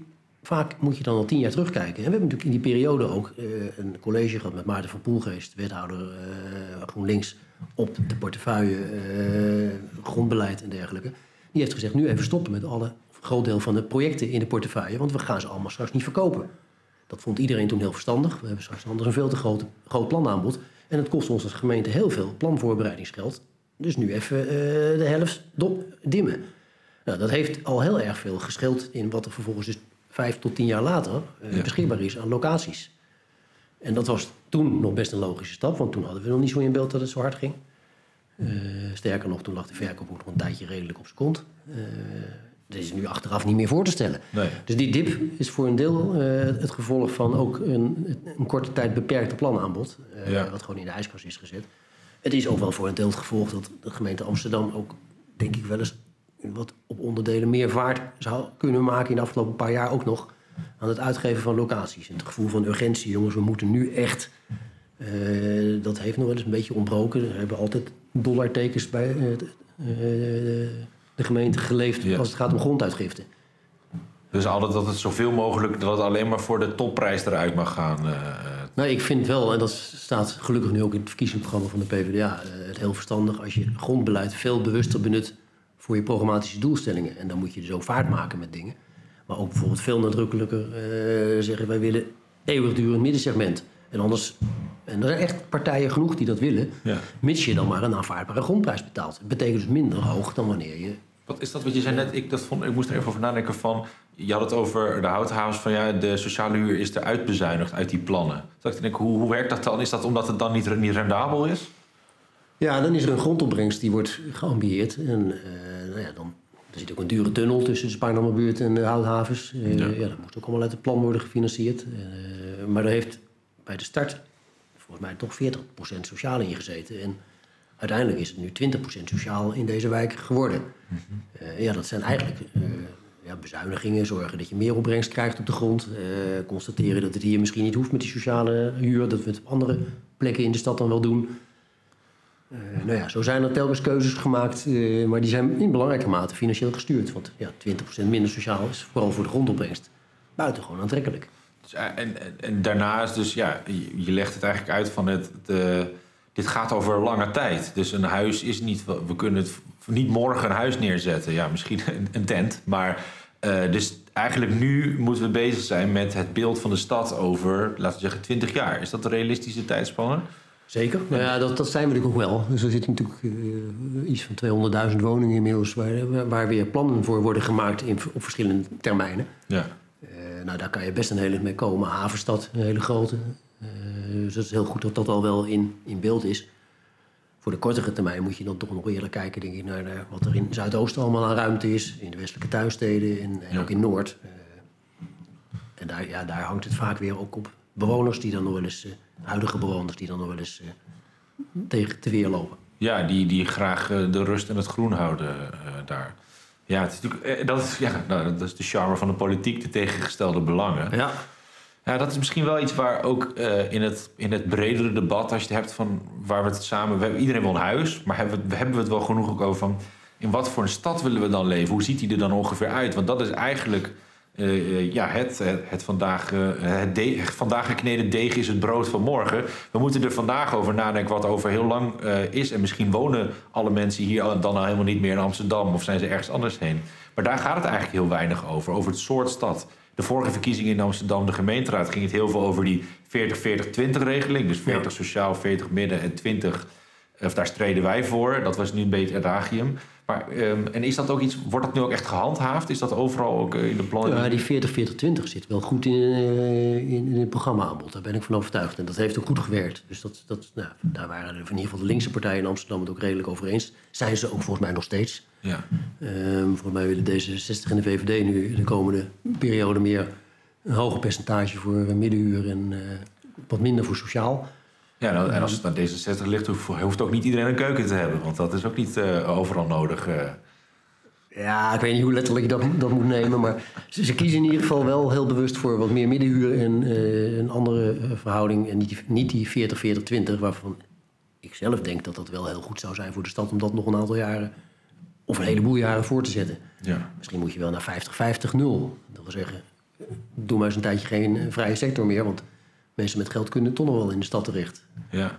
Vaak moet je dan al tien jaar terugkijken. En we hebben natuurlijk in die periode ook eh, een college gehad met Maarten van Poelgeest, wethouder eh, GroenLinks, op de portefeuille eh, grondbeleid en dergelijke. Die heeft gezegd, nu even stoppen met alle, groot deel van de projecten in de portefeuille, want we gaan ze allemaal straks niet verkopen. Dat vond iedereen toen heel verstandig. We hebben straks anders een veel te groot, groot planaanbod. En het kost ons als gemeente heel veel planvoorbereidingsgeld. Dus nu even de helft dimmen. Nou, dat heeft al heel erg veel gescheeld in wat er vervolgens dus vijf tot tien jaar later eh, Ja. beschikbaar is aan locaties. En dat was toen nog best een logische stap, want toen hadden we nog niet zo in beeld dat het zo hard ging. Eh, sterker nog, toen lag de verkoop ook nog een tijdje redelijk op zijn kont. Eh dat is nu achteraf niet meer voor te stellen. Nee. Dus die dip is voor een deel het gevolg van ook een, een korte tijd beperkte planaanbod. Ja. Wat gewoon in de ijskast is gezet. Het is ook wel voor een deel het gevolg dat de gemeente Amsterdam ook, denk ik wel eens, wat op onderdelen meer vaart zou kunnen maken in de afgelopen paar jaar ook nog. Aan het uitgeven van locaties. En het gevoel van urgentie, jongens, we moeten nu echt. eh, dat heeft nog wel eens een beetje ontbroken. Er hebben altijd dollartekens bij eh, de- eh, de gemeente geleefd Ja. als het gaat om gronduitgifte. Dus altijd dat het zoveel mogelijk, dat het alleen maar voor de topprijs eruit mag gaan. Nou, ik vind wel, en dat staat gelukkig nu ook in het verkiezingsprogramma van de PvdA, het heel verstandig als je grondbeleid veel bewuster benut voor je programmatische doelstellingen. En dan moet je dus ook vaart maken met dingen. Maar ook bijvoorbeeld veel nadrukkelijker eh, zeggen wij willen eeuwigdurend middensegment. En anders, en er zijn echt partijen genoeg die dat willen, Ja. mits je dan maar een aanvaardbare grondprijs betaalt. Het betekent dus minder hoog dan wanneer je Wat is dat wat je zei net? Ik, dat vond, ik moest er even over nadenken van... Je had het over de houthavens van ja, de sociale huur is eruit bezuinigd uit die plannen. Dus ik denk, hoe, hoe werkt dat dan? Is dat omdat het dan niet, niet rendabel is? Ja, dan is er een grondopbrengst die wordt geambieerd. En eh, nou ja, dan er zit ook een dure tunnel tussen de Spaarnammerbuurt en de Houthavens. Eh, Ja. ja. dat moet ook allemaal uit het plan worden gefinancierd. Eh, maar er heeft bij de start volgens mij toch 40% sociaal ingezeten. En uiteindelijk is het nu 20% sociaal in deze wijk geworden. Eh, ja, dat zijn eigenlijk eh, ja, bezuinigingen. Zorgen dat je meer opbrengst krijgt op de grond. Eh, constateren dat het hier misschien niet hoeft met die sociale huur. Dat we het op andere plekken in de stad dan wel doen. Eh, nou ja, zo zijn er telkens keuzes gemaakt, eh, maar die zijn in belangrijke mate financieel gestuurd. Want ja, 20% minder sociaal is vooral voor de grondopbrengst buitengewoon aantrekkelijk. Dus, eh, en, en, dus, ja, je, legt het eigenlijk uit van het... Dit gaat over lange tijd. Dus een huis is niet... We kunnen het niet morgen een huis neerzetten. Ja, misschien een, tent. Maar dus eigenlijk nu moeten we bezig zijn met het beeld van de stad over, laten we zeggen, 20 jaar. Is dat een realistische tijdspanne? Zeker. Nou ja, dat, dat zijn we natuurlijk ook wel. Dus er zitten natuurlijk eh, iets van 200.000 woningen inmiddels... Waar, waar weer plannen voor worden gemaakt in, op verschillende termijnen. Ja. Eh, nou, daar kan je best een hele mee komen. Havenstad, een hele grote. Eh, dus het is heel goed dat dat al wel in, in beeld is. Voor de kortere termijn moet je dan toch nog eerlijk kijken, denk ik, naar, naar wat er in Zuidoosten allemaal aan ruimte is. In de westelijke tuinsteden en, en Ja. ook in Noord. En daar, ja, daar hangt het vaak weer ook op bewoners die dan nog wel eens, eh, huidige bewoners die dan nog wel eens eh, tegen te weer lopen. Ja, die, die graag eh, de rust en het groen houden daar. Ja, het is natuurlijk, dat, is, ja nou, dat is de charme van de politiek, de tegengestelde belangen. Ja, Ja, dat is misschien wel iets waar ook in, het, in het bredere debat, als je het hebt van waar we het samen. We hebben, iedereen wil een huis, maar hebben we, hebben we het wel genoeg ook over van in wat voor een stad willen we dan leven? Hoe ziet die er dan ongeveer uit? Want dat is eigenlijk eh, eh, ja, het, het, het vandaag, eh, het de- vandaag gekneden deeg is het brood van morgen. We moeten er vandaag over nadenken wat over heel lang eh, is. En misschien wonen alle mensen hier dan al helemaal niet meer in Amsterdam of zijn ze ergens anders heen. Maar daar gaat het eigenlijk heel weinig over, over het soort stad. De vorige verkiezingen in Amsterdam, de gemeenteraad, ging het heel veel over die 40-40-20 regeling. Dus 40 sociaal, 40 midden en 20, of daar streden wij voor. Dat was nu een beetje het adagium. Maar, ehm, en is dat ook iets, wordt dat nu ook echt gehandhaafd? Is dat overal ook eh, in de plannen? Ja, die 40-40-20 zit wel goed in, eh, in, in het programma-aanbod. Daar ben ik van overtuigd. En dat heeft ook goed gewerkt. Dus dat, dat, nou, daar waren in ieder geval de linkse partijen in Amsterdam het ook redelijk over eens. Zijn ze ook volgens mij nog steeds. Ja. Ehm, volgens mij willen D66 en de VVD nu de komende periode meer een hoger percentage voor eh, middenhuur en wat minder voor sociaal. Ja, nou, en als het aan D66 ligt, hoeft, hoeft ook niet iedereen een keuken te hebben. Want dat is ook niet eh, overal nodig. eh. Ja, ik weet niet hoe letterlijk je dat, dat moet nemen. Maar ze, ze kiezen in ieder geval wel heel bewust voor wat meer middenhuur en eh, een andere verhouding. En niet die, niet die 40-40-20, waarvan ik zelf denk dat dat wel heel goed zou zijn voor de stad om dat nog een aantal jaren of een heleboel jaren voor te zetten. ja. Misschien moet je wel naar 50-50-0. Dat wil zeggen, doe maar eens een tijdje geen vrije sector meer. Want mensen met geld kunnen toch nog wel in de stad terecht. ja.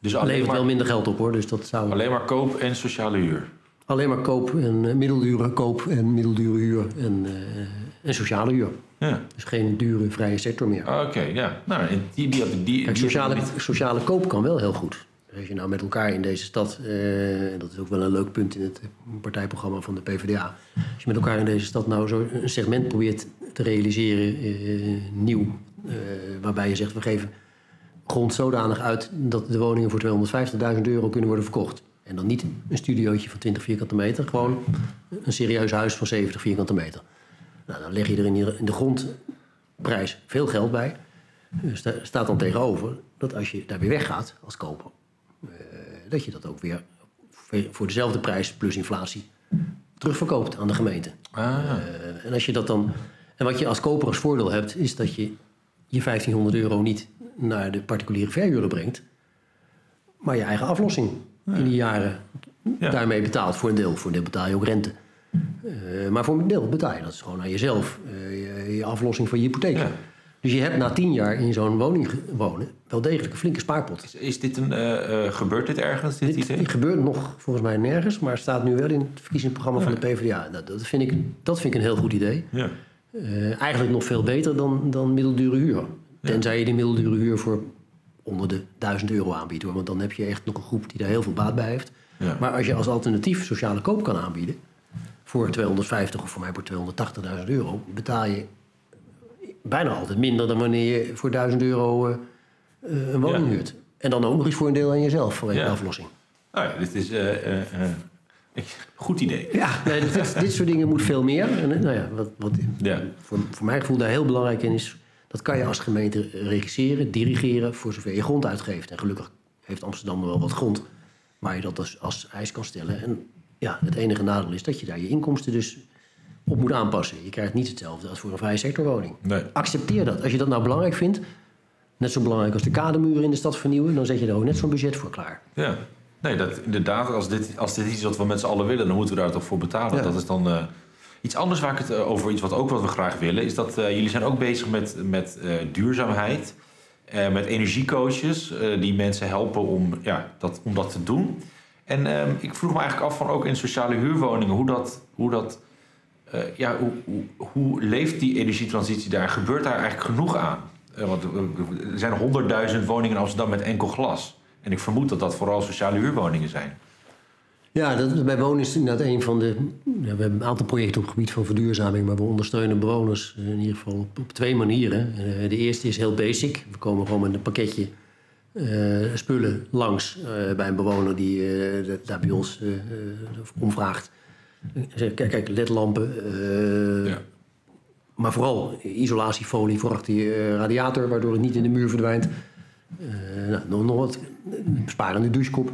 Dus alleen levert wel minder geld op hoor. Dus dat zou alleen maar koop en sociale huur. alleen maar koop en eh, middeldure koop en middeldure huur en, eh, en sociale huur. Ja, Dus geen dure vrije sector meer. oké, ja. Nou, en die, die, die, die, Kijk, sociale, sociale koop kan wel heel goed. Als je nou met elkaar in deze stad, eh, en dat is ook wel een leuk punt in het partijprogramma van de PvdA. Als je met elkaar in deze stad nou zo een segment probeert te realiseren, nieuw, waarbij je zegt we geven grond zodanig uit dat de woningen voor 250.000 euro kunnen worden verkocht. En dan niet een studiootje van 20 vierkante meter, gewoon een serieus huis van 70 vierkante meter. Nou, dan leg je er in de- in de grondprijs veel geld bij. Dus daar staat dan tegenover dat als je daar weer weggaat als koper, eh, dat je dat ook weer voor dezelfde prijs plus inflatie terugverkoopt aan de gemeente. Ah, Eh, en als je dat dan. En wat je als koper als voordeel hebt, is dat je je 1500 euro niet naar de particuliere verhuurder brengt, maar je eigen aflossing in die jaren Ja. daarmee betaalt. Voor een deel. Voor een deel betaal je ook rente. Eh, maar voor een deel betaal je dat is gewoon aan jezelf, eh, je, je aflossing van je hypotheek. Ja. Dus je hebt na tien jaar in zo'n woning wonen wel degelijk een flinke spaarpot. is, is dit een, eh, gebeurt dit ergens, dit, Dit, idee? gebeurt nog volgens mij nergens, maar staat nu wel in het verkiezingsprogramma van de PvdA. Dat, dat, vind ik, dat vind ik een heel goed idee. Ja. Eh, eigenlijk nog veel beter dan, dan middeldure huur. Tenzij je die middeldure huur voor onder de 1000 euro aanbiedt. Hoor. Want dan heb je echt nog een groep die daar heel veel baat bij heeft. Ja. Maar als je als alternatief sociale koop kan aanbieden... voor 250 of voor mij voor 280.000 euro... betaal je bijna altijd minder dan wanneer je voor 1000 euro eh, een woning Ja. huurt. En dan ook nog eens voor een deel aan jezelf voor een aflossing. Ja, dit is ik- goed idee. Ja, nee, dit, dit soort dingen moet veel meer. En, eh, nou ja, wat, wat Ja. voor, voor mijn gevoel daar heel belangrijk in is... dat kan je als gemeente regisseren, dirigeren... voor zover je grond uitgeeft. En gelukkig heeft Amsterdam wel wat grond... waar je dat als, als eis kan stellen. En ja, het enige nadeel is dat je daar je inkomsten dus op moet aanpassen. Je krijgt niet hetzelfde als voor een vrije sectorwoning. Nee. Accepteer dat. Als je dat nou belangrijk vindt... net zo belangrijk als de kademuren in de stad vernieuwen... dan zet je daar ook net zo'n budget voor klaar. Ja, nee, dat, inderdaad, als dit, als dit iets wat we met z'n allen willen, dan moeten we daar toch voor betalen. Ja. Dat is dan eh, iets anders waar ik het eh, over, iets wat ook wat we graag willen, is dat eh, jullie zijn ook bezig met, met duurzaamheid, met energiecoaches die mensen helpen om, ja, dat, om dat te doen. En ehm, ik vroeg me eigenlijk af van ook in sociale huurwoningen, hoe dat, hoe dat ja, hoe, hoe, hoe leeft die energietransitie daar? Gebeurt daar eigenlijk genoeg aan? Want er zijn honderdduizend woningen in Amsterdam met enkel glas. En ik vermoed dat dat vooral sociale huurwoningen zijn. Ja, dat, bij wonen is inderdaad een van de... Ja, we hebben een aantal projecten op het gebied van verduurzaming... maar we ondersteunen bewoners in ieder geval op, op twee manieren. Eh, de eerste is heel basic. We komen gewoon met een pakketje eh, spullen langs eh, bij een bewoner... die daar bij ons om vraagt. Zeg, Kijk, kijk ledlampen, Ja. maar vooral isolatiefolie voor achter je radiator... waardoor het niet in de muur verdwijnt. Eh, nou, nog, nog wat besparende douchekop.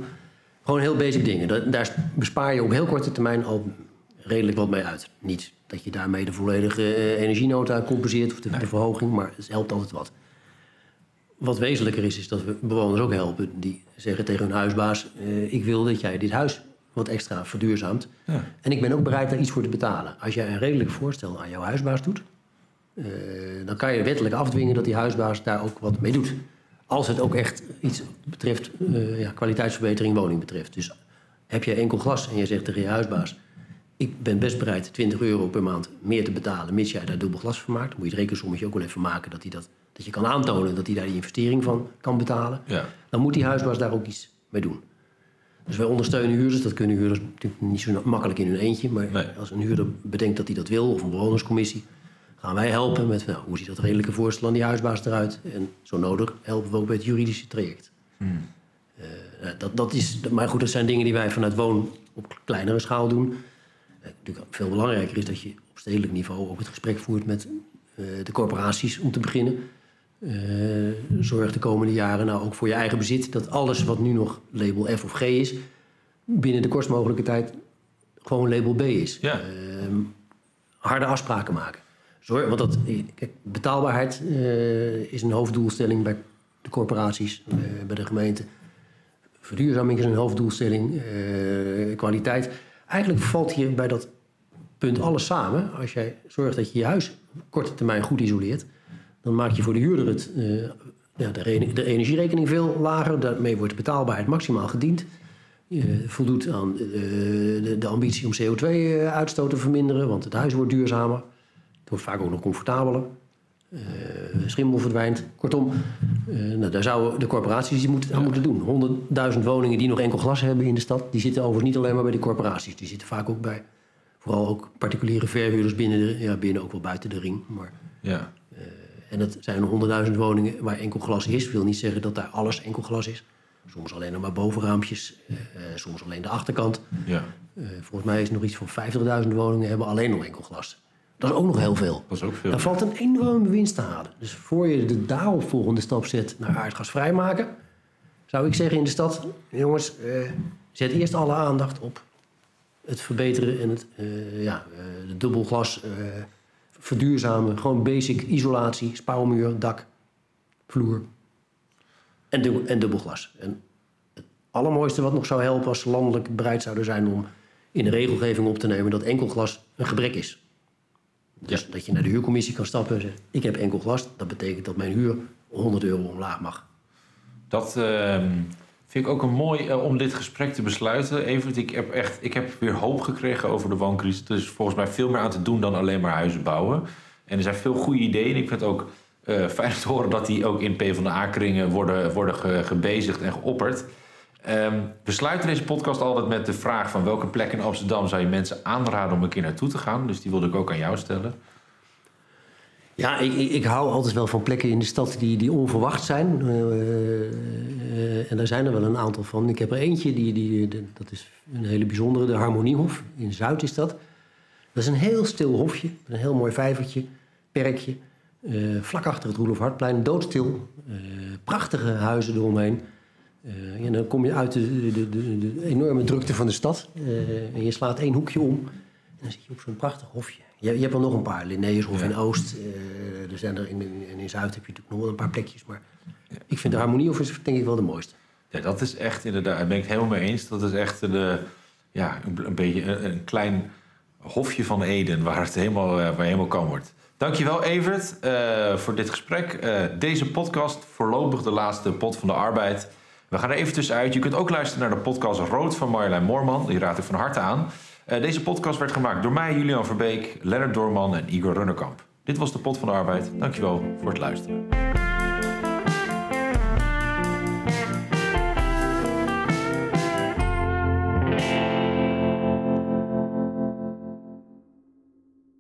Gewoon heel basic dingen. Da- Daar bespaar je op heel korte termijn al redelijk wat mee uit. Niet dat je daarmee de volledige eh, energienota compenseert of de, de verhoging, maar het helpt altijd wat. Wat wezenlijker is, is dat we bewoners ook helpen die zeggen tegen hun huisbaas: eh, Ik wil dat jij dit huis wat extra verduurzaamt. Ja. En ik ben ook bereid daar iets voor te betalen. Als jij een redelijk voorstel aan jouw huisbaas doet, dan kan je wettelijk afdwingen dat die huisbaas daar ook wat mee doet. Als het ook echt iets betreft, eh, ja, kwaliteitsverbetering woning betreft. Dus heb je enkel glas en je zegt tegen je huisbaas... ik ben best bereid 20 euro per maand meer te betalen... mits jij daar dubbel glas van maakt. Dan moet je het rekensommetje ook wel even maken... dat, hij dat, dat je kan aantonen dat hij daar die investering van kan betalen. Ja. Dan moet die huisbaas daar ook iets mee doen. Dus wij ondersteunen huurders. Dat kunnen huurders natuurlijk niet zo makkelijk in hun eentje. Maar Nee. als een huurder bedenkt dat hij dat wil, of een bewonerscommissie, gaan wij helpen met nou, hoe ziet dat redelijke voorstel aan die huisbaas eruit. En zo nodig helpen we ook bij het juridische traject. Eh, nou, dat, dat is, maar goed, dat zijn dingen die wij vanuit Woon op kleinere schaal doen. Eh, natuurlijk veel belangrijker is dat je op stedelijk niveau ook het gesprek voert met eh, de corporaties om te beginnen. Zorg de komende jaren nou ook voor je eigen bezit dat alles wat nu nog label F of G is, binnen de kortst mogelijke tijd gewoon label B is. Ja. Ehm, harde afspraken maken. Zorg, want dat, betaalbaarheid eh, is een hoofddoelstelling bij de corporaties, eh, bij de gemeente. Verduurzaming is een hoofddoelstelling. eh, kwaliteit. Eigenlijk valt hier bij dat punt alles samen. Als jij zorgt dat je je huis korte termijn goed isoleert, dan maak je voor de huurder het, ja, de, de energierekening veel lager. Daarmee wordt de betaalbaarheid maximaal gediend. Voldoet aan de, de ambitie om CO2-uitstoot te verminderen, want het huis wordt duurzamer. Wordt vaak ook nog comfortabeler. Eh, schimmel verdwijnt. Kortom, eh, nou, daar zouden de corporaties iets moeten, aan moeten doen. 100.000 woningen die nog enkel glas hebben in de stad, die zitten overigens niet alleen maar bij de corporaties. Die zitten vaak ook bij, vooral ook particuliere verhuurders binnen, de, ja, binnen ook wel buiten de ring. Maar, Ja. en dat zijn 100.000 woningen waar enkel glas is. wil niet zeggen dat daar alles enkel glas is. Soms alleen nog maar bovenraampjes, eh, eh, soms alleen de achterkant. ja. Eh, volgens mij is nog iets van 50.000 woningen hebben alleen nog enkel glas. Dat is ook nog heel veel. Dat is ook veel. Daar valt een enorme winst te halen. Dus voor je de daaropvolgende stap zet naar aardgas vrijmaken, zou ik zeggen in de stad: jongens, eh, zet eerst alle aandacht op het verbeteren en het eh, ja, eh, de dubbelglas eh, verduurzamen. Gewoon basic isolatie, spouwmuur, dak, vloer en, dubbel, en dubbelglas. En het allermooiste wat nog zou helpen als ze landelijk bereid zouden zijn om in de regelgeving op te nemen dat enkel glas een gebrek is. Dus dat je naar de huurcommissie kan stappen en zeggen: Ik heb enkel glas. Dat betekent dat mijn huur 100 euro omlaag mag. Dat ehm, vind ik ook een mooi eh, om dit gesprek te besluiten. Evert, ik heb, echt, ik heb weer hoop gekregen over de wooncrisis. Er is volgens mij veel meer aan te doen dan alleen maar huizen bouwen. En er zijn veel goede ideeën. Ik vind het ook eh, fijn te horen dat die ook in PvdA-kringen worden, worden ge- gebezigd en geopperd. Ehm, we sluiten deze podcast altijd met de vraag van welke plek in Amsterdam zou je mensen aanraden om een keer naartoe te gaan. Dus die wilde ik ook aan jou stellen. Ja, ik, ik, hou altijd wel van plekken in de stad die, die onverwacht zijn. Eh, eh, en daar zijn er wel een aantal van. Ik heb er eentje, die, die, dat is een hele bijzondere, de Harmoniehof. In Zuid is dat. Dat is een heel stil hofje, een heel mooi vijvertje, perkje. eh, vlak achter het Roelof Hartplein, doodstil. prachtige huizen eromheen. Eh, en dan kom je uit de, de, de, de enorme drukte van de stad. eh, en je slaat één hoekje om. En dan zit je op zo'n prachtig hofje. Je, je hebt er nog een paar. Linnaeushof Ja. in Oost. eh, er zijn er in, in, in Zuid heb je natuurlijk nog wel een paar plekjes. Maar ik vind de Harmoniehof is denk ik wel de mooiste. Ja, dat is echt inderdaad, daar ben ik het helemaal mee eens. Dat is echt de, ja, een, een beetje een, een klein hofje van Eden waar het helemaal, eh, waar je helemaal kan wordt. Dankjewel Evert eh, voor dit gesprek. Eh, deze podcast, voorlopig de laatste pot van de arbeid. We gaan er even tussenuit. Je kunt ook luisteren naar de podcast Rood van Marjolein Moorman. Die raad ik van harte aan. Eh, deze podcast werd gemaakt door mij, Julian Verbeek, Lennart Doorman en Igor Runnerkamp. Dit was de pot van de arbeid. Dankjewel voor het luisteren.